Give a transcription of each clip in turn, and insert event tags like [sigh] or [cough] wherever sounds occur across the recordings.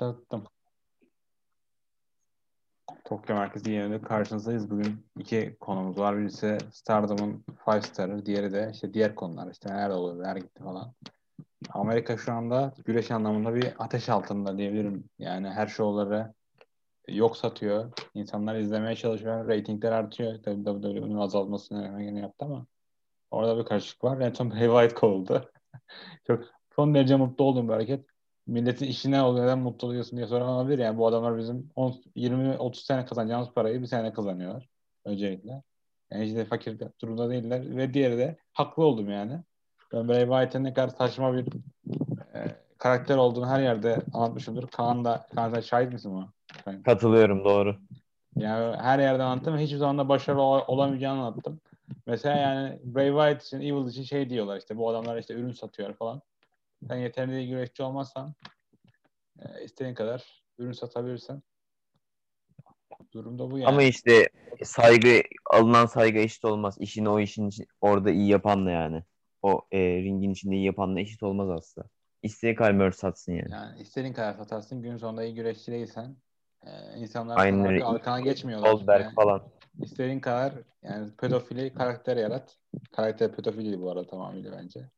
Başlattım. Tokyo Merkezi yerinde karşınızdayız. Bugün iki konumuz var. Birisi Stardom'un 5 starı, diğeri de işte diğer konular. İşte nerede oluyor, nerede gitti falan. Amerika şu anda güreş anlamında bir ateş altında diyebilirim. Yani her şovları yok satıyor. İnsanlar izlemeye çalışıyor. Ratingler artıyor. Tabii WWE'nin azalmasını hemen yaptı ama orada bir karışıklık var. En son Bray Wyatt kovuldu. Çok son derece mutlu oldum bir hareket milletin işine oluyor neden mutlu oluyorsun diye soran olabilir. Yani bu adamlar bizim 20-30 sene kazanacağımız parayı bir sene kazanıyorlar öncelikle. Yani işte fakir durumda değiller. Ve diğeri de haklı oldum yani. Ben Bray Wyatt'ın ne kadar saçma bir e, karakter olduğunu her yerde anlatmışımdır. Kaan da, Kaan sen şahit misin buna? Katılıyorum doğru. Yani her yerde anlattım hiçbir zaman da başarılı olamayacağını anlattım. Mesela yani Bray Wyatt için, Evil için şey diyorlar işte bu adamlar işte ürün satıyor falan. Sen yeterli güreşçi olmazsan e, istediğin kadar ürün satabilirsin. Durumda bu yani. Ama işte saygı alınan saygı eşit olmaz. İşini o işin için, orada iyi yapanla yani. O e, ringin içinde iyi yapanla eşit olmaz aslında. İstediğin kadar merch satsın yani. Yani istediğin kadar satarsın. Gün sonunda iyi güreşçi değilsen e, insanlar Aynen arka, arkana geçmiyorlar. Goldberg yani, falan. İstediğin kadar yani pedofili karakter yarat. Karakter pedofili bu arada tamamıyla bence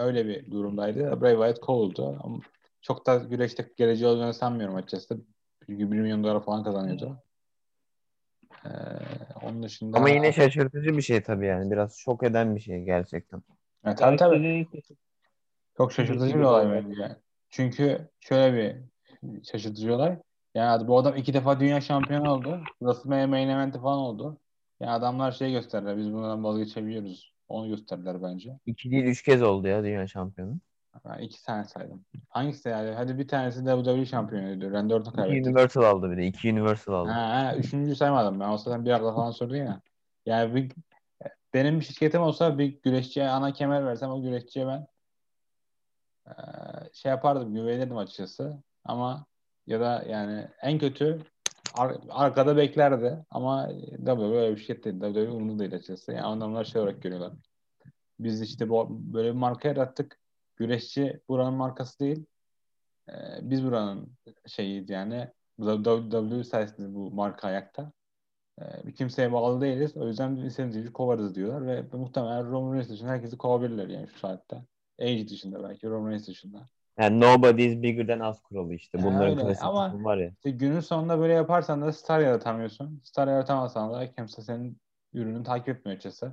öyle bir durumdaydı. Bray Wyatt kovuldu. Ama çok da güreşte geleceği olacağını sanmıyorum açıkçası. Çünkü 1 milyon dolar falan kazanıyordu. Ee, onun dışında... Ama yine şaşırtıcı bir şey tabii yani. Biraz şok eden bir şey gerçekten. Evet, tabii tabii. Çok şaşırtıcı bir olay bence. Yani. Çünkü şöyle bir şaşırtıcı olay. Yani bu adam iki defa dünya şampiyonu oldu. WrestleMania main eventi falan oldu. Yani adamlar şey gösterdiler. Biz bundan vazgeçebiliyoruz. Onu gösterdiler bence. İki değil üç kez oldu ya dünya şampiyonu. Ben iki tane saydım. Hangisi yani? Hadi bir tanesi WWE şampiyonuydu. Randy Orton kaybetti. İki Universal aldı bir de. İki Universal aldı. Ha, ha, üçüncüyü saymadım ben. O zaten bir arada falan sordun ya. Yani bir, benim bir şirketim olsa bir güreşçiye ana kemer versem o güreşçiye ben şey yapardım, güvenirdim açıkçası. Ama ya da yani en kötü ar- arkada beklerdi ama WWE böyle bir şirket değil. WWE umurunda değil açıkçası. Yani adamlar şey olarak görüyorlar. Biz işte bu, böyle bir marka yarattık. Güreşçi buranın markası değil. Ee, biz buranın şeyiyiz yani. WWE sayesinde bu marka ayakta. Ee, kimseye bağlı değiliz. O yüzden istediğimiz kovarız diyorlar ve muhtemelen Roman Reigns dışında herkesi kovabilirler yani şu saatte. Age dışında belki Roman Reigns dışında. Yani nobody is bigger than us kuralı işte. Yani Bunların öyle. klasik Ama var ya. Işte günün sonunda böyle yaparsan da star yaratamıyorsun. Star yaratamazsan da kimse senin ürününü takip etmiyor açıkçası.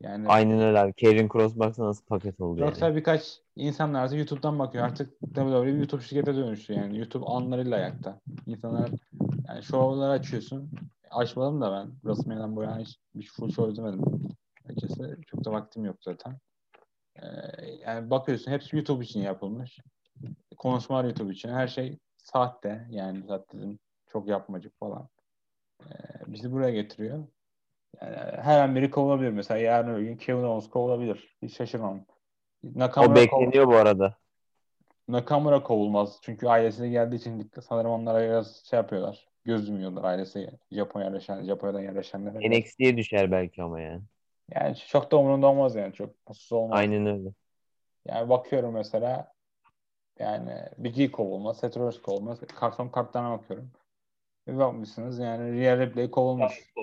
Yani Aynen öyle abi. Kevin Cross baksana nasıl paket oldu Yoksa yani. birkaç insanlar artık YouTube'dan bakıyor. Artık WWE bir YouTube şirkete dönüştü yani. YouTube anlarıyla ayakta. İnsanlar yani şovları açıyorsun. Açmadım da ben. WrestleMania'dan bu yana hiç bir full show izlemedim. Açıkçası çok da vaktim yok zaten. Ee, yani bakıyorsun hepsi YouTube için yapılmış. Konuşmalar YouTube için. Her şey sahte. Yani zaten çok yapmacık falan. Ee, bizi buraya getiriyor. Yani her an biri kovulabilir. Mesela yarın öbür gün Kevin Owens kovulabilir. Hiç şaşırmam. Nakamura o bekleniyor kov- bu arada. Nakamura kovulmaz. Çünkü ailesiyle geldiği için sanırım onlara biraz şey yapıyorlar. Göz yumuyorlar ailesi Japonya yerleşen, Japonya'dan yerleşenlere. NXT'ye düşer belki ama yani. Yani çok da umurunda olmaz yani. Çok mutsuz olmaz. Aynen öyle. Yani bakıyorum mesela yani Big E kovulmaz, Seth Rollins kovulmaz. Karton kartlarına bakıyorum. Bir bakmışsınız yani Real Ripley kovulmuş.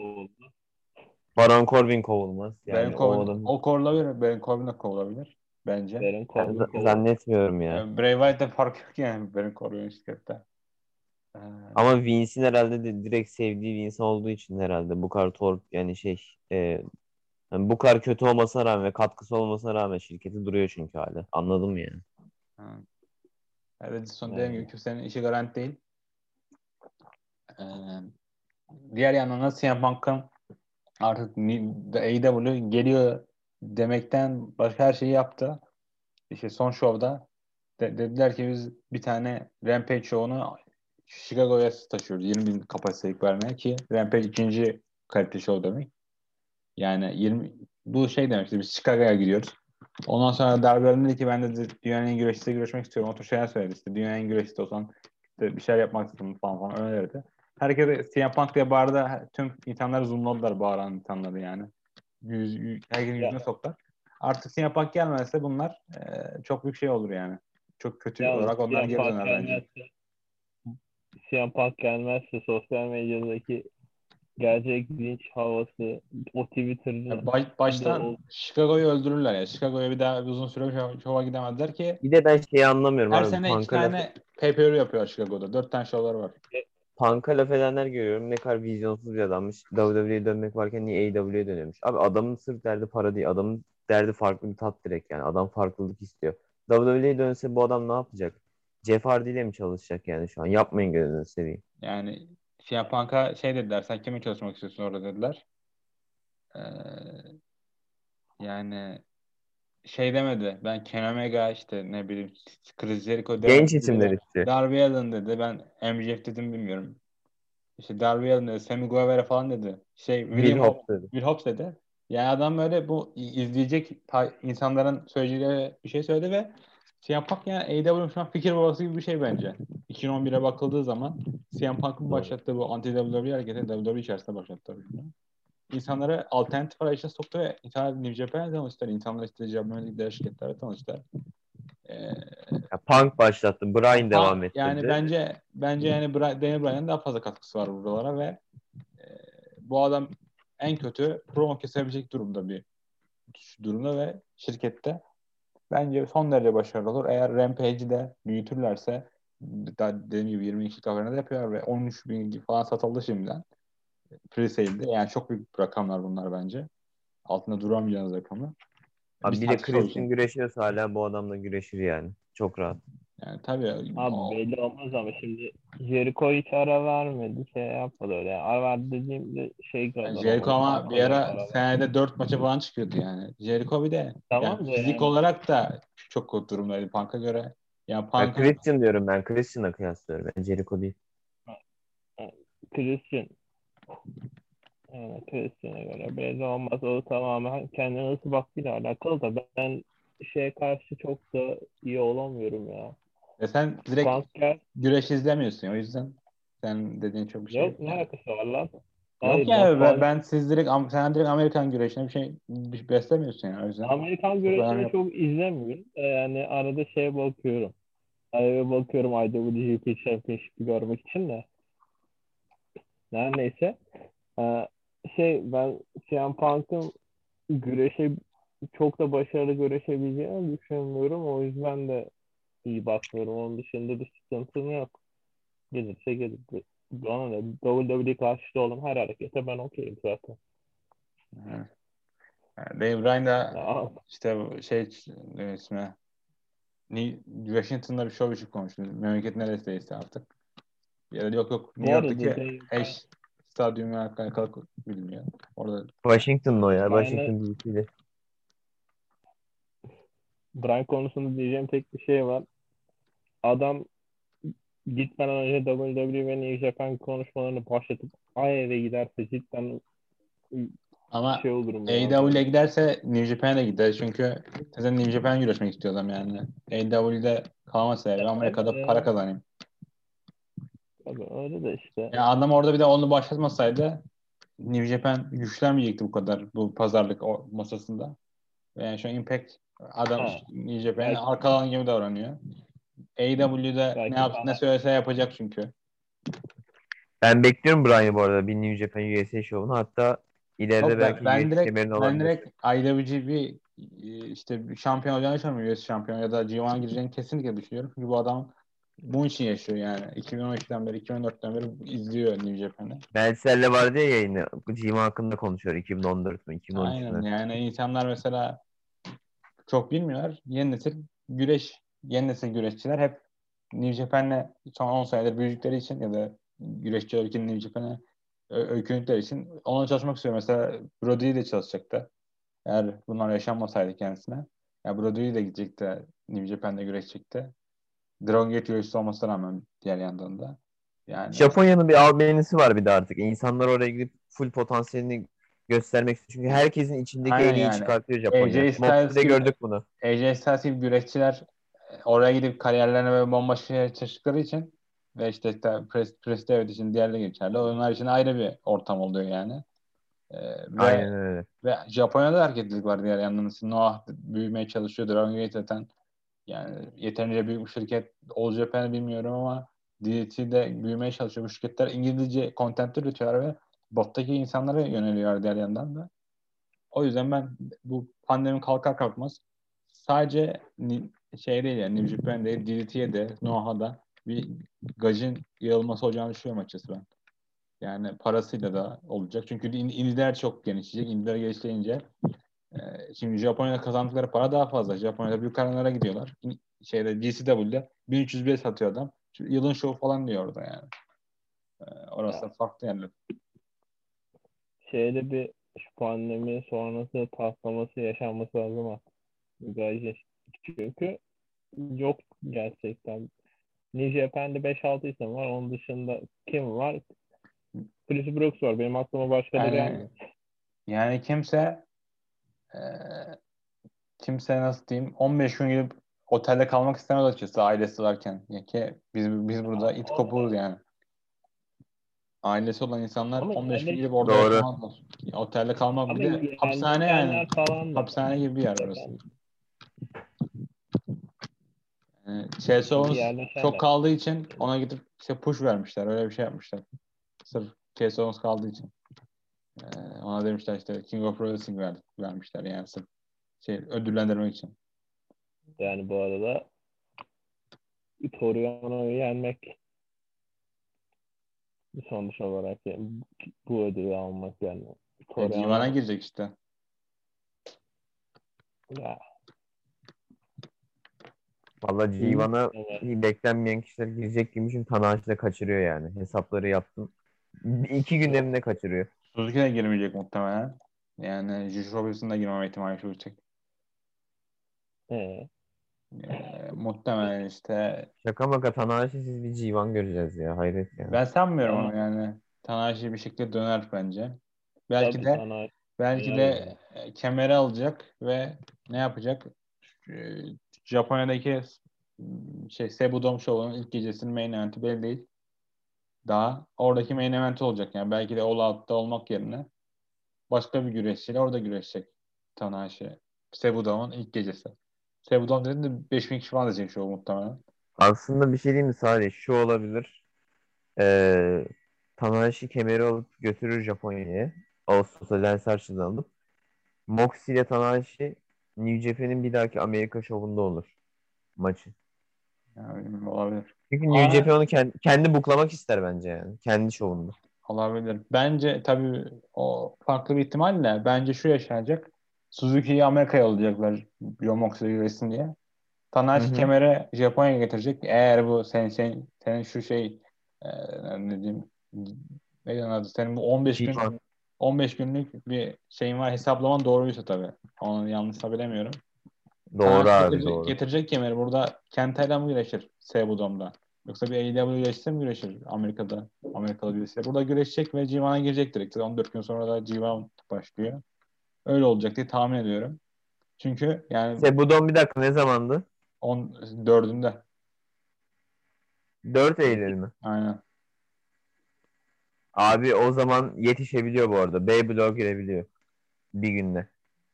Baron Corbin kovulmaz. Yani Baron Corbin, o, adam... o kovulabilir. Baron Corbin de kovulabilir. Bence. Baron Corbin yani, zannetmiyorum ya. Yani Bray Wyatt'ta fark yok yani Baron Corbin şirkette. Ee... Ama Vince'in herhalde de direkt sevdiği bir insan olduğu için herhalde bu kadar tor yani şey e, yani bu kadar kötü olmasına rağmen ve katkısı olmasına rağmen şirketi duruyor çünkü hala. Anladım mı yani? Ha. Evet son yani. dediğim gibi kimsenin işi garanti değil. Ee, diğer yandan da CM Punk'ın artık AEW geliyor demekten başka her şeyi yaptı. İşte son şovda de- dediler ki biz bir tane Rampage şovunu Chicago'ya taşıyoruz. 20 bin kapasitelik vermeye ki Rampage ikinci kalite show demek. Yani 20 bu şey demek işte biz Chicago'ya gidiyoruz. Ondan sonra Darby dedi ki ben de dünyanın en güreşçisiyle görüşmek istiyorum. Otur şeyler söyledi işte dünyanın en güreşçisi olsan işte bir şeyler yapmak istiyorum falan falan öyle dedi. Herkes CM Punk diye bağırdı. Tüm insanları zoomladılar bağıran insanları yani. Yüz, yüz, herkesin yüzüne soktular. Artık CM Punk gelmezse bunlar e, çok büyük şey olur yani. çok kötü Yalnız olarak onlar geri döner bence. CM Punk gelmezse sosyal medyadaki gerçek linç havası o Twitter'ın Ya baş- baştan Chicago'yu öldürürler ya. Chicago'ya bir daha uzun süre şov- şova gidemezler ki Bir de ben şeyi anlamıyorum her abi. sene iki tane pay-per-view yapıyorlar Chicago'da. Dört tane şovları var. Punk'a laf edenler görüyorum. Ne kadar vizyonsuz bir adammış. WWE'ye dönmek varken niye AEW'ye dönüyormuş? Abi adamın sırf derdi para değil. Adamın derdi farklı bir tat direkt yani. Adam farklılık istiyor. WWE'ye dönse bu adam ne yapacak? Jeff Hardy ile mi çalışacak yani şu an? Yapmayın gözünüzü seveyim. Yani CM Punk'a şey dediler. Sen kimle çalışmak istiyorsun orada dediler. Ee, yani şey demedi. Ben Ken Omega işte ne bileyim Chris Jericho Genç isimler istiyor. Darby Allin dedi. Ben MJF dedim bilmiyorum. İşte Darby Allin dedi. Sammy Guevara falan dedi. Şey Will William Hobbs dedi. Will Hobbs dedi. Yani adam böyle bu izleyecek insanların söyleyeceği bir şey söyledi ve CM Punk yani AEW'nin şu an fikir babası gibi bir şey bence. 2011'e bakıldığı zaman CM Punk'ın başlattığı bu anti-WWE hareketi WWE içerisinde başlattı. İnsanları alternatif arayışa soktu ve insanlar New Japan'la tanıştılar. İnsanlar işte Japan'daki diğer şirketlerle tanıştılar. Ee, Ya Punk başlattı. Bryan devam Punk- ettirdi. Yani bence bence yani Bra- Daniel Bryan'ın daha fazla katkısı var buralara ve e, bu adam en kötü promo kesebilecek durumda bir durumda ve şirkette bence son derece başarılı olur. Eğer Rampage'i de büyütürlerse daha dediğim gibi 20 kişi kamerada da yapıyor ve 13 bin falan satıldı şimdiden. Pre-sale'de. Yani çok büyük rakamlar bunlar bence. Altında duramayacağınız rakamlar. Abi Bir bir de için. güreşiyorsa hala bu adamla güreşir yani. Çok rahat. Yani tabii. Abi o- belli olmaz ama şimdi Jericho hiç ara vermedi. Şey yapmadı öyle. Yani ara verdi dediğimde şey kadar. Yani Jericho ama bir ara senede 4 maça falan çıkıyordu yani. Jericho bir de Tamam yani fizik yani. olarak da çok kötü durumdaydı Punk'a göre. Yani Ben Punk'ın Christian diyorum ben. Christian'la kıyaslıyorum. Ben Jericho değil. Christian yani Christian'a göre belli olmaz. O tamamen kendine nasıl baktığıyla alakalı da ben şeye karşı çok da iyi olamıyorum ya. E sen direkt gel. güreş izlemiyorsun. O yüzden sen dediğin çok bir şey. Yok ne alakası var lan? Yok Hayır, yani ben, ben siz direkt sen direkt Amerikan güreşine bir şey bir şey beslemiyorsun yani o yüzden. Amerikan güreşini çok izlemiyorum. Ee, Yani arada şeye bakıyorum. Arada bakıyorum IWGP Championship'i görmek için de. Her neyse. Ee, şey ben CM Punk'ın güreşe çok da başarılı güreşebileceğini düşünmüyorum. O yüzden de iyi bakmıyorum. Onun dışında bir sıkıntım yok. Gelirse gelir. Bana da WWE karşıtı olan her harekete ben okeyim zaten. Evet. Yani Dave Bryan da Ya, işte şey ne ismi New- Washington'da bir show için konuştu. Memleket neresiyse artık. Ya da yok yok New York'taki eş stadyumu alakalı bilmiyor. Orada Washington'da o ya. Aynen. Washington DC'de. Brian konusunda diyeceğim tek bir şey var. Adam gitmeden önce WWE ve New Japan konuşmalarını başlatıp eve giderse cidden ama şey olurum. ya. AEW'ye giderse New Japan'a gider. Çünkü zaten New Japan güreşmek istiyor adam yani. AEW'de kalmasa evi Amerika'da Evet. para kazanayım. Tabii öyle de işte. Yani adam orada bir de onu başlatmasaydı New Japan güçlenmeyecekti bu kadar bu pazarlık masasında. Yani şu an Impact adam Ha. New Japan'a Belki- arkadan gibi davranıyor. AEW'de Belki ne yap ne söylese yapacak çünkü. Ben bekliyorum Bryan'ı bu arada. Bir New Japan USA şovunu. Hatta ileride Yok, belki ben, direkt kemerini ben direkt IWGP e, işte bir şampiyon olacağını düşünmüyorum. US şampiyon ya da G1'a gireceğini kesinlikle düşünüyorum. Çünkü bu adam bunun için yaşıyor yani. 2013'ten beri, 2014'ten beri izliyor New Japan'ı. Meltzer'le vardı ya yayını. Cima hakkında konuşuyor. 2014 mü? 2013 Aynen yani insanlar mesela çok bilmiyorlar. Yeni nesil güreş, yeni nesil güreşçiler hep New Japan'le son 10 senedir büyüdükleri için ya da güreşçi ülkenin New Japan'e öykündükleri için onunla çalışmak istiyor. Mesela Brody ile çalışacaktı. Eğer bunlar yaşanmasaydı kendisine. Ya Brody de gidecekti. New Japan'da güreşecekti. Dragon Gate güreşçisi olmasına rağmen diğer yandan da. Yani Japonya'nın bir albenisi var bir de artık. İnsanlar oraya gidip full potansiyelini göstermek istiyor. Çünkü herkesin içindeki Aynen en iyi yani. çıkartıyor Japonya. AJ Styles Moxley'de gibi- gördük bunu. AJ Styles gibi güreşçiler oraya gidip kariyerlerine böyle bombaşka şeyler çalıştıkları için ve işte, Pres, Presti evet için diğerleri geçerli. Onlar için ayrı bir ortam oluyor yani. Ee, ve, Aynen öyle. ve Japonya'da da hareketlilik var diğer yandan. Noah büyümeye çalışıyor. Dragon Gate zaten Yani yeterince büyük bir şirket All Japan'ı bilmiyorum ama DDT'de büyümeye çalışıyor. Bu şirketler İngilizce content üretiyorlar ve bottaki insanlara yöneliyor diğer yandan da. O yüzden ben bu pandemi kalkar kalkmaz sadece şey değil yani New Japan değil DDT'ye de Noah'da bir gajın yayılması olacağını düşünüyorum açıkçası ben. Yani parasıyla da olacak. Çünkü in- indiler çok genişleyecek. Indiler genişleyince e, şimdi Japonya'da kazandıkları para daha fazla. Japonya'da büyük arenlara gidiyorlar. Şeyde GCW'de 1300 bilet satıyor adam. Şu Yılın şovu falan diyor orada yani. E, orası da farklı yani. Şeyde bir şu pandemi sonrası patlaması yaşanması lazım Gayet çünkü yok gerçekten. New Japan'de 5-6 isim var. Onun dışında kim var? Chris Brooks var. Benim aklıma başkaları Yani- gelmiyor. Yani kimse e, kimse nasıl diyeyim 15 gün gidip otelde kalmak istemez açıkçası ailesi varken. Yani ki biz biz burada it kopuğuz yani. Ailesi olan insanlar Ama 15 gün gidip orada Doğru. Ya Otelde kalmak bir de yani hapishane yani. Hapishane gibi bir yer burası. Yani Owens Yerleşenler. çok kaldığı için ona gidip işte push vermişler. Öyle bir şey yapmışlar. Sırf Chelsea Owens kaldığı için. Ee, ona demişler işte King of Wrestling ver, vermişler yani sırf şey ödüllendirmek için. Yani bu arada Toriano'yu yenmek sonuç olarak yani bu ödülü almak yani. Toriano Divana girecek işte. ya, Valla G1'a evet. beklenmeyen kişiler girecek gibi çünkü Tanahashi de kaçırıyor yani. Hesapları yaptım. İki gündeminde kaçırıyor. Suzuki de girmeyecek muhtemelen. Yani Josh Robinson'ın da girmeme ihtimali çok yüksek. Ee, Ee, muhtemelen işte Şaka maka Tanahashi siz bir G1 göreceğiz ya. Hayret ya. ben sanmıyorum Ama- yani Tanahashi bir şekilde döner bence. Belki tabii de sana- belki de e, kemeri alacak ve ne yapacak? Japonya'daki m, şey Cebu Dome Show'un ilk gecesinin main event'i belli değil. Daha oradaki main event olacak yani belki de All Out'ta olmak yerine başka bir güreşçiyle orada güreşecek Tanahashi. Cebu Dome'un ilk gecesi. Cebu Dome dediğinde 5000 kişi falan diyecek show muhtemelen. Aslında bir şey diyeyim mi Salih? Şu olabilir. Ee, Tanahashi kemeri alıp götürür Japonya'ya. Ağustos'ta Lance Archer'dan alıp. Moxley ile Tanahashi New Japan'in bir dahaki Amerika şovunda olur. Maçı. Yani olabilir. Çünkü New Japan onu kendi, kendi buklamak ister bence yani. Kendi şovunda. Olabilir. Bence tabii o farklı bir ihtimalle bence şu yaşanacak. Suzuki'yi Amerika'ya yollayacaklar John Moxley güreşsin diye. Tanahashi kemeri Japonya'ya getirecek. Eğer bu senin, senin, senin şu şey e, ne diyeyim neydi onun adı? Senin bu 15 gün G1. 15 günlük bir şeyin var hesaplaman doğruysa tabii. Onu yanlışsa bilemiyorum. Doğru Tanahashi abi getirecek, doğru. Getirecek kemeri burada Kenta'yla mı güreşir Cebu Dome'da? Yoksa bir AEW güreşse mi güreşir Amerika'da? Amerikalı birisi. Burada güreşecek ve G1'a girecek direkt. 14 gün sonra da G1 başlıyor. Öyle olacak diye tahmin ediyorum. Çünkü yani Sebudon bir dakika ne zamandı? 14'ünde. 4 Eylül mü? Aynen. Abi o zaman yetişebiliyor bu arada. B bloğa girebiliyor. Bir günde.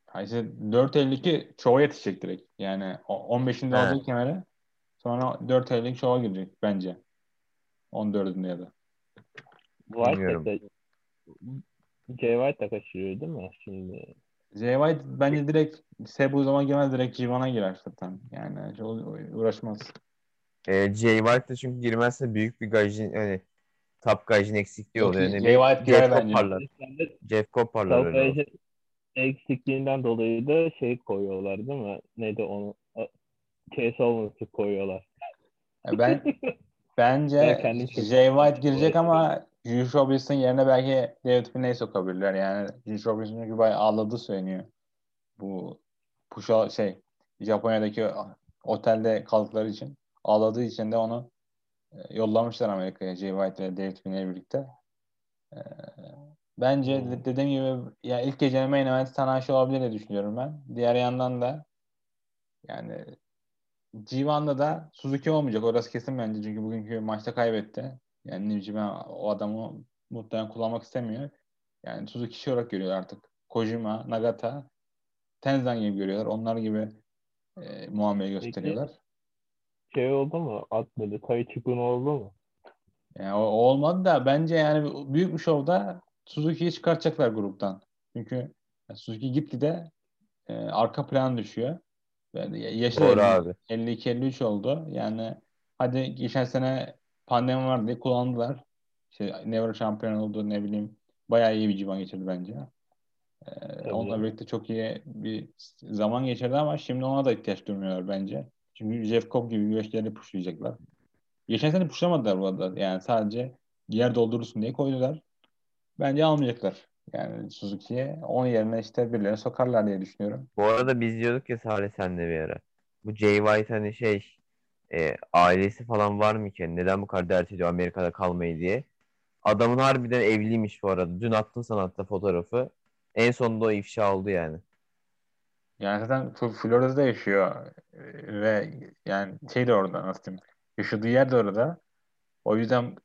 Ha işte 4.52 çoğa yetişecek direkt. Yani o- 15'inde He. alacak kemeri. Sonra 4.52 çoğa girecek bence. 14'ünde ya da. White de Jay White da kaçırıyor değil mi şimdi? Jay White bence direkt Cebu zaman girmez direkt G1'a girer zaten. Yani çok uğraşmaz. Ee, Jay White de çünkü girmezse büyük bir gajin hani top gajin eksikliği oluyor. Jay bileyim, White Jeff de Jeff. Salvation eksikliğinden dolayı da şey koyuyorlar değil mi? Neydi onu? Chase Owens'ı koyuyorlar. Ya Ben [laughs] bence Ben kendim çok- Jay White girecek ama Juice Robinson yerine belki David Finney'i sokabilirler. Yani Juice Robinson çünkü bayağı ağladığı söyleniyor. Bu Pusha şey Japonya'daki otelde kaldıkları için ağladığı için de onu yollamışlar Amerika'ya Jay White ve David Finney birlikte. E, Bence Hmm. de- dediğim gibi ya ilk gecenin main event Tanahashi olabilir diye düşünüyorum ben. Diğer yandan da yani G1'da da Suzuki olmayacak. Orası kesin bence. Çünkü bugünkü maçta kaybetti. Yani New Japan o adamı muhtemelen kullanmak istemiyor. Yani Suzuki kişi olarak görüyor artık. Kojima, Nagata, Tenzan gibi görüyorlar. Onlar gibi e, muamele gösteriyorlar. Şey oldu mu? At böyle Tai Chi oldu mu? Yani o, olmadı da bence yani büyük bir şovda Suzuki'yi çıkartacaklar gruptan. Çünkü Suzuki gitti de e, arka plan düşüyor. Yani yaşı Doğru da abi. 52-53 oldu. Yani hadi geçen sene pandemi var diye kullandılar. İşte Never şampiyon oldu ne bileyim. Bayağı iyi bir civan geçirdi bence. Ee, onunla birlikte çok iyi bir zaman geçirdi ama şimdi ona da ihtiyaç duymuyorlar bence. Çünkü Jeff Cobb gibi güreşleri pushlayacaklar. Geçen sene pushlamadılar bu arada. Yani sadece yer doldurursun diye koydular. Bence almayacaklar. Yani Suzuki'ye. Onun yerine işte birilerini sokarlar diye düşünüyorum. Bu arada biz diyorduk ya Salih senle bir ara. Bu Jay White hani şey e, ailesi falan var mı ki? Neden bu kadar dert ediyor Amerika'da kalmayı diye. Adamın harbiden evliymiş bu arada. Dün attın sana hatta fotoğrafı. En sonunda o ifşa oldu yani. Yani zaten Florida'da yaşıyor ve yani şey de orada nasıl diyeyim yaşadığı yer de orada. O yüzden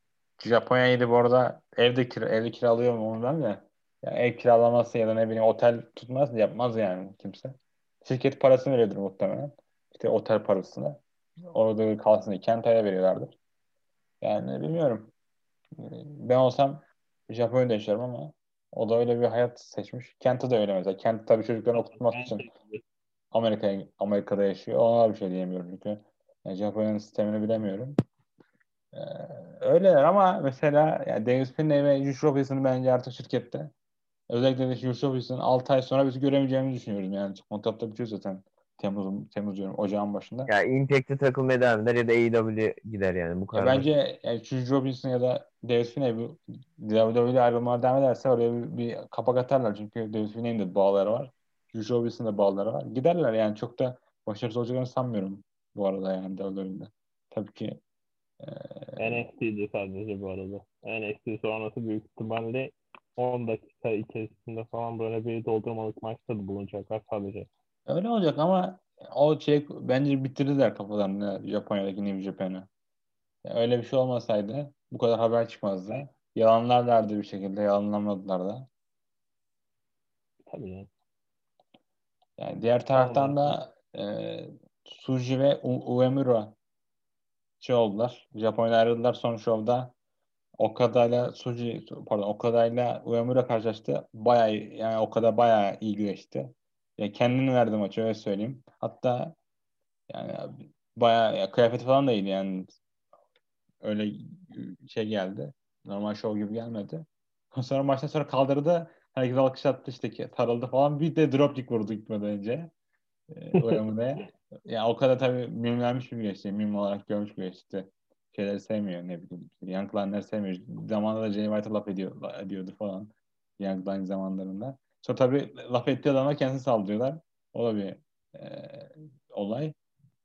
Japonya'yı da bu arada evde kira, evde kiralıyor mu onu ben de. Yani ev kiralaması ya da ne bileyim otel tutmaz yapmaz yani kimse. Şirket parasını veriyordur muhtemelen. İşte otel parasını. Orada kalsın diye Kenta'ya veriyorlardır. Yani bilmiyorum. Ben olsam Japonya'da yaşarım ama o da öyle bir hayat seçmiş. Kent'e de öyle mesela. Kent tabii çocuklarını okutması için Amerika'ya Amerika'da yaşıyor. Ona bir şey diyemiyorum çünkü yani Japonya'nın sistemini bilemiyorum. Ee, öyleler ama mesela yani Davis Pinney ve Juice Robinson'ı bence artık şirkette. Özellikle de Juice Robinson'ı 6 ay sonra biz göremeyeceğimizi düşünüyoruz. Yani kontratta bitiyor zaten. Temmuz, Temmuz diyorum ocağın başında. Ya Impact'te takılmaya devam eder ya da AEW gider yani bu Ya kadar. bence yani Juice Robinson ya da Davis Finney bu WWE'de ayrılmalar devam ederse oraya bir, bir kapak atarlar. Çünkü Davis Finney'in de bağları var. Juice Robinson'ın da bağları var. Giderler yani çok da başarısız olacaklarını sanmıyorum bu arada yani WWE'de. Tabii ki e, NXT'di sadece bu arada. NXT sonrası büyük ihtimalle 10 dakika içerisinde falan böyle bir doldurmalık maçta da bulunacaklar sadece. Öyle olacak ama o şey bence bitirdiler kafalarını Japonya'daki New Japan'ı. Öyle bir şey olmasaydı bu kadar haber çıkmazdı. Yalanlarlardı bir şekilde yalanlamadılar da. Tabii yani. Yani diğer taraftan da e, Suji ve U- Uemura şey oldular. Japonya'da ayrıldılar son şovda. Okada'yla Suji pardon Okada'yla Uemura karşılaştı. Bayağı yani Okada bayağı iyi güreşti. Yani kendini verdi maçı öyle söyleyeyim. Hatta yani bayağı ya, kıyafeti falan da iyiydi yani. Öyle şey geldi. Normal şov gibi gelmedi. [laughs] Sonra maçtan sonra kaldırdı. Herkes alkışlattı işte ki sarıldı falan. Bir de dropkick vurdu gitmeden önce. Ee, Uemura'ya. [laughs] Ya o kadar tabii mimlenmiş bir güreşçi. Mim olarak görmüş bir güreşçi. Şeyleri sevmiyor ne bileyim. Young Line'ları sevmiyor. Zamanında da Jay White'a laf ediyor, ediyordu falan. Young Line zamanlarında. Sonra tabii laf ettiği adama kendisi saldırıyorlar. O da bir e, olay.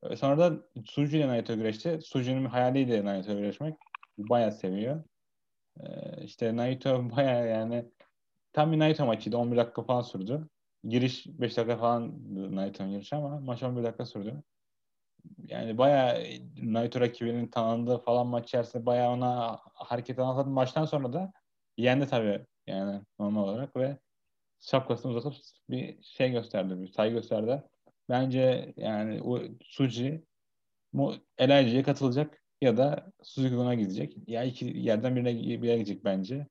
E, Sonra da Suji ile Naito güreşti. Suji'nin hayaliydi Naito güreşmek. Bayağı seviyor. E, işte Naito [laughs] bayağı yani tam bir Naito maçıydı. 11 dakika falan sürdü. Giriş 5 dakika falan Naito'nun girişi ama maç 11 dakika sürdü. Yani bayağı Naito rakibinin tanındığı falan maç içerisinde bayağı ona hareket anlatadı. Maçtan sonra da yendi tabii yani normal olarak ve şapkasını uzatıp bir şey gösterdi, bir saygı gösterdi. Bence yani o Suji mu LIG'ye katılacak ya da Suzuki'ye gidecek. Ya iki yerden birine bir yere gidecek bence.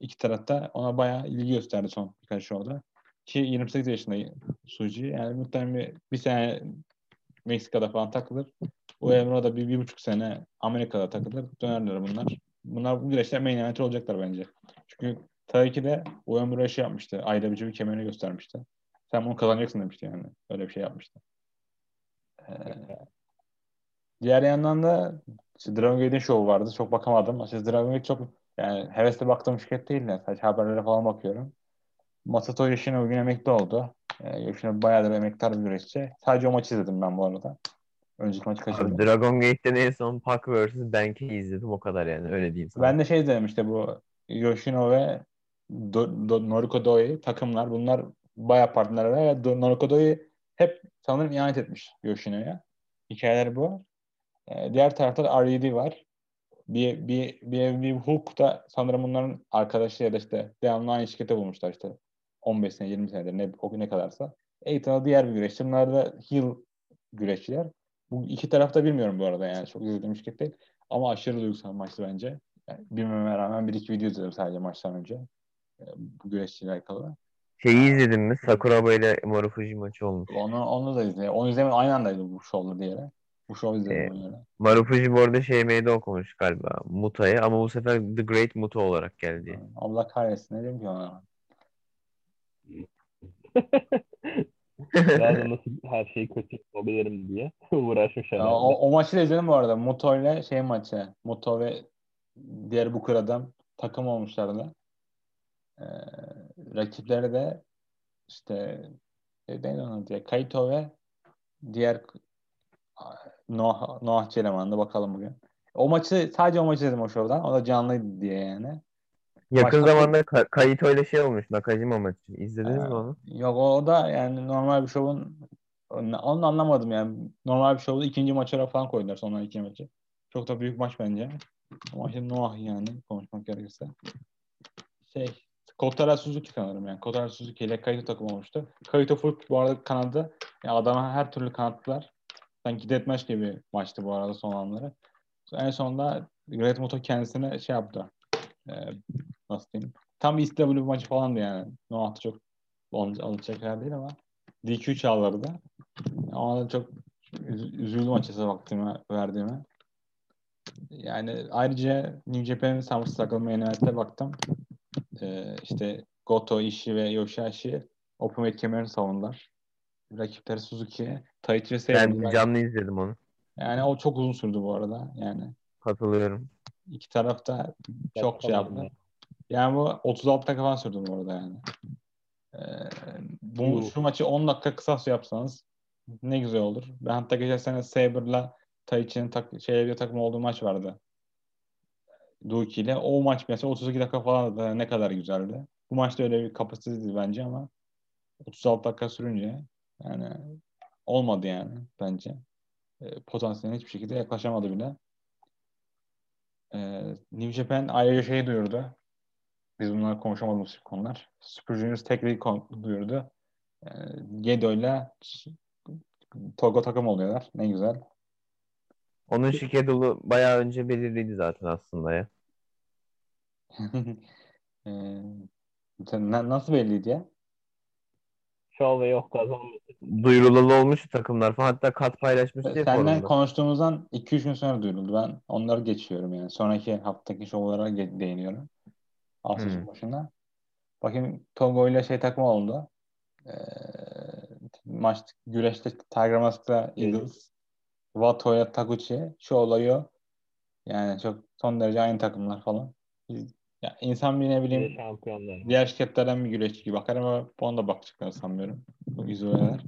İki tarafta ona bayağı ilgi gösterdi son birkaç şovda. Ki 28 yaşında Suji. Yani muhtemelen bir, bir sene Meksika'da falan takılır. O Emre da bir, bir buçuk sene Amerika'da takılır. Dönerler bunlar. Bunlar bu güreşler main event olacaklar bence. Çünkü tabii ki de o Emre şey yapmıştı. Bir kemerini göstermişti. Sen bunu kazanacaksın demişti yani. Öyle bir şey yapmıştı. Ee, diğer yandan da işte Dragon Gate'in şovu vardı. Çok bakamadım. İşte Dragon Gate çok yani hevesle baktığım şirket değil de sadece haberlere falan bakıyorum. Masato Yoshino bugün emekli oldu. Ee, Yoshino bayağıdır emektar bir güreşçi. Sadece o maçı izledim ben bu arada. Önceki maçı kaçırdım. Abi, Dragon Gate'den en son Pac vs. Benk'i izledim o kadar yani öyle diyeyim sana. Ben de şey izledim işte bu Yoshino ve Do, Do, Noriko Doi takımlar. Bunlar bayağı partnerler Do, Noriko Doi hep sanırım ihanet etmiş Yoshino'ya. Hikayeler bu. Ee, diğer tarafta da RED var. Bir, bir, bir, bir Hook da sanırım bunların arkadaşı ya da işte devamlı aynı şirkete bulmuşlar işte. 15 sene 20 senedir ne, o ne kadarsa. Aiton'a diğer bir güreşçi. Bunlar da heel güreşçiler. Bu iki tarafta bilmiyorum bu arada yani çok izlediğim şirket değil. Ama aşırı duygusal maçtı bence. Yani bilmeme rağmen bir iki video izledim sadece maçtan önce. Bu güreşçiyle alakalı. Şeyi izledin mi? Sakuraba ile Marufuji maçı olmuş. Onu, onu da izledim. Onu izlemedim. Aynı andaydı bu şovla diye. Bu şov izledim Ee. Marufuji bu arada şey meydan okumuş galiba. Muta'ya ama bu sefer The Great Muta olarak geldi. Allah kahretsin. Ne diyeyim ki ona? [laughs] Da nasıl her şeyi kötü yapabilirim diye [laughs] uğraşmış Ya, herhalde. o, o maçı da izledim bu arada. Moto ile şey maçı. Moto ve diğer bu adam takım olmuşlardı. Ee, rakipleri de işte e, neydi onun diye Kaito ve diğer Noah, Noah Çeleman'dı bakalım bugün. O maçı sadece o maçı izledim o şovdan. O da canlıydı diye yani. Yakın Başka- zamanda Ka- Kaito ile şey olmuş. Nakajima maçı. İzlediniz Ha. mi onu? Yok o, da yani normal bir şovun onu anlamadım yani. Normal bir şovda ikinci maçlara falan koydular sonra iki maçı. Çok da büyük maç bence. Ama işte Noah yani konuşmak gerekirse. Şey Kotara Suzuki sanırım yani. Kotara Suzuki ile Kaito takım olmuştu. Kaito full bu arada kanadı. Yani adama her türlü kanattılar. Sanki deathmatch gibi maçtı bu arada son anları. En sonunda Great Muto kendisine şey yaptı. Ee, nasıl diyeyim? Tam bir ISW maçı falandı yani. Noah da çok alacak yer değil ama DQ çağlardı. Ama da çok üz- üzüldüm açıkçası vaktime verdiğime. Yani ayrıca New Japan'in Samsung takılma Event'e baktım. Ee, işte Goto, Ishii ve Yoshihashi Open kemerini savundular. Rakipleri Suzuki, Taichi ve. Ben canlı izledim onu. Yani o çok uzun sürdü bu arada. Yani Katılıyorum. iki taraf da çok şey yaptı. Yani bu 36 dakika falan sürdü bu arada yani. Ee, bu şu maçı 10 dakika kısa su yapsanız ne güzel olur. Ben hatta geçen sene Saber'la Taichi'nin tak şey bir takım olduğu maç vardı. Duki ile. O maç mesela 32 dakika falan da ne kadar güzeldi. Bu maçta öyle bir kapasitesiydi bence ama 36 dakika sürünce yani olmadı yani bence. E, potansiyeline hiçbir şekilde yaklaşamadı bile. E, New Japan ayrıca şey duyurdu. Biz bunları konuşamadığımız konular. Super Juniors tek lig kon- duyurdu. E, Gedo ile Togo takım oluyorlar. Ne güzel. Onun schedule'u bayağı önce belirliydi zaten aslında ya. [laughs] e, na- nasıl belliydi ya? Şov ve yok kazanması. Duyurulalı olmuş takımlar falan. Hatta kat paylaşmıştı ya Senden forumda. konuştuğumuzdan 2-3 gün sonra duyuruldu. Ben onları geçiyorum yani. Sonraki haftaki şovlara ge- değiniyorum. Hafta Hmm. başında. Bakayım Togo ile şey takım oldu. Ee, maç güreşte Tiger Mask'ta Eagles. Wato ile Taguchi. Şu olayı yani çok son derece aynı takımlar falan. Biz- Ya insan bir ne bileyim şampiyonlar. diğer şirketlerden bir güreşçi gibi bakar ama ona da bakacaklarını sanmıyorum. Bu izolalar.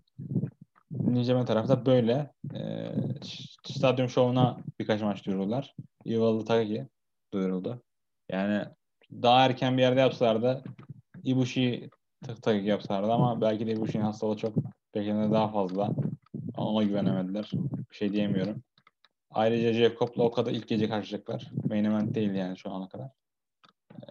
Niceme tarafta böyle. Ş- stadyum şovuna birkaç maç duyurdular. Ivalı Takagi duyuruldu. Yani daha erken bir yerde yapsalardı Ibushi tak Takagi yapsalardı ama belki de Ibushi'nin hastalığı çok beklenene daha fazla. Ona güvenemediler. Bir şey diyemiyorum. Ayrıca Jeff Cobb'la o kadar ilk gece karşılayacaklar. Main event değil yani şu ana kadar. Ee,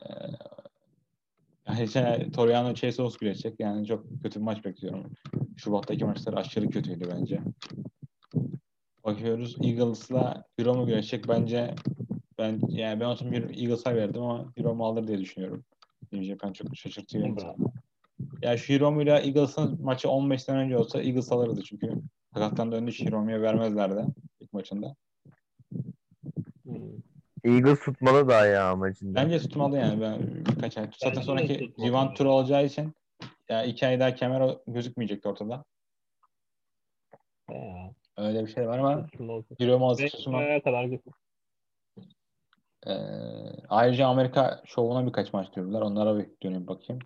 yani şey, Toriano Chase Owens güreşecek. Yani çok kötü bir maç bekliyorum. Şubat'taki maçlar aşırı kötüydü bence. Bakıyoruz Eagles'la Hiromu güreşecek. Bence ben yani ben olsam Eagles'a verdim ama Hiromu alır diye düşünüyorum. Japan çok şaşırtıyor. Ya şu Hiromu'yla Eagles'ın maçı 15 sene önce olsa Eagles alırdı çünkü sakattan döndü hiç Hiromu'ya vermezlerdi ilk maçında. Hmm. Eagles tutmalı daha ya amacında. Bence tutmalı yani ben birkaç ay. Zaten sonraki. Divan turu olacağı için ya iki ay daha kemer gözükmeyecekti ortada. Ya. Öyle bir şey var ama. Hiromu az tutma. kadar? Ee, ayrıca Amerika şovuna birkaç maç diyorlar. Onlara bir dönüp bakayım.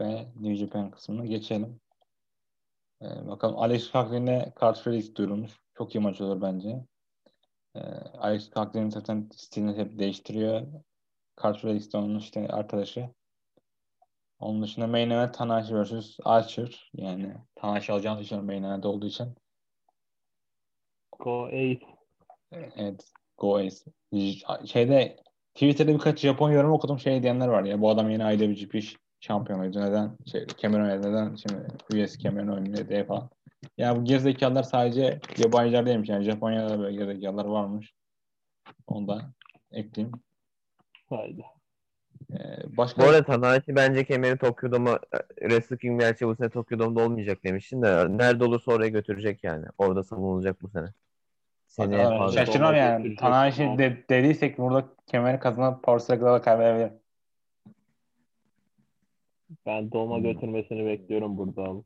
Ve New Japan kısmına geçelim. Ee, bakalım Alex Coughlin Card Felix duyurulmuş. Çok iyi maç olur bence. Ee, Alex Coughlin zaten stilini hep değiştiriyor. Card Felix de onun işte arkadaşı. Onun dışında main event Tanahashi vs. Archer. Yani Tanahashi alacağını düşünüyorum main event olduğu için. Go Ace. Evet. Go Ace. Şeyde Twitter'da birkaç Japon yorum okudum şey diyenler var ya bu adam yeni IWGP şampiyonuydu neden şey Cameron neden şimdi US Cameron oynuyor diye falan. Ya bu gerizekalılar sadece yabancılar değilmiş. Yani Japonya'da da böyle gerizekalılar varmış. Onu da ekleyeyim. Haydi. Ee, başka Bu arada Tanahashi bence kemeri Tokyo Dome'a e, Wrestle King gerçi bu sene Tokyo Dome'da olmayacak demiştin de nerede olursa oraya götürecek yani. Orada savunulacak bu sene. Seneye şaşırmam yani. Tanahashi de, dediysek burada kemeri kazanıp Power Struggle'da da kaybedebilir. Ben Doma Hmm. götürmesini bekliyorum burada.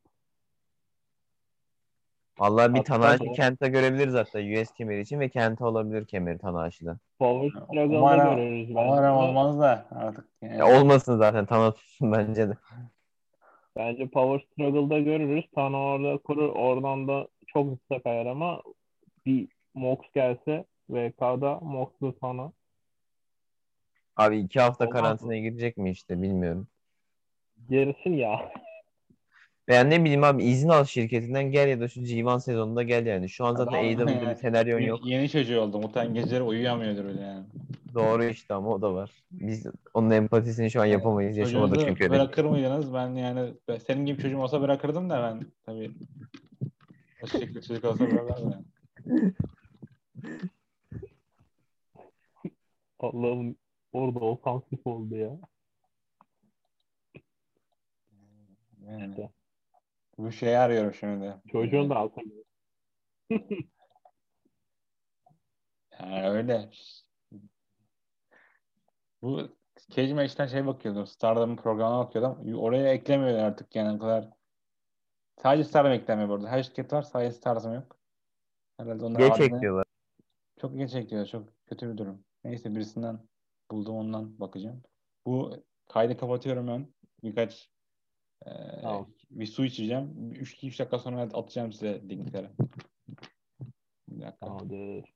Vallahi bir Hatta Tanahashi bu- Kenta görebiliriz hatta US kemeri için ve Kenta olabilir kemeri Tanahashi'den. Power Struggle'da Umarım, görürüz umarım bence. olmaz da artık. Yani. Ya olmasın zaten Tana tutsun bence de. Bence Power Struggle'da görürüz. Tana orada kurur. Oradan da çok hızlı kayar ama bir Mox gelse VK'da Mox'lu Tana. Abi iki hafta Olmaz mı? karantinaya girecek mi işte bilmiyorum. Gerisin ya. Veya ne bileyim abi izin al şirketinden gel ya da şu G1 sezonunda gel yani. Şu an zaten AEW'de bir senaryon yok. Yeni çocuğu oldu. Muhtemelen geceleri uyuyamıyordur öyle yani. Doğru işte ama o da var. Biz onun empatisini şu an yapamayız. Yaşamadık Çocuğunuzu çünkü öyle. bırakır mıydınız? Ben yani ben- senin gibi çocuğum olsa bırakırdım da ben tabii o şekilde çocuk olsa bırakırdım yani. Allah'ım orada ofansif oldu ya. Yani. İşte. Bu şeyi arıyorum şimdi. Çocuğun da altı. Yani [laughs] öyle. Bu Cage Match'ten şey bakıyordum. Stardom'un programına bakıyordum. Oraya eklemiyor artık yani o kadar. Sadece Stardom eklemiyor burada. Her şirket var sadece Stardom yok. Herhalde onlar Geç adını- ekliyorlar. Çok geç ekliyor. Çok kötü bir durum. Neyse birisinden buldum ondan bakacağım. Bu kaydı kapatıyorum ben. Birkaç Tamam. bir su içeceğim. 3 dakika sonra atacağım size linkleri. Bir dakika. Tamamdır.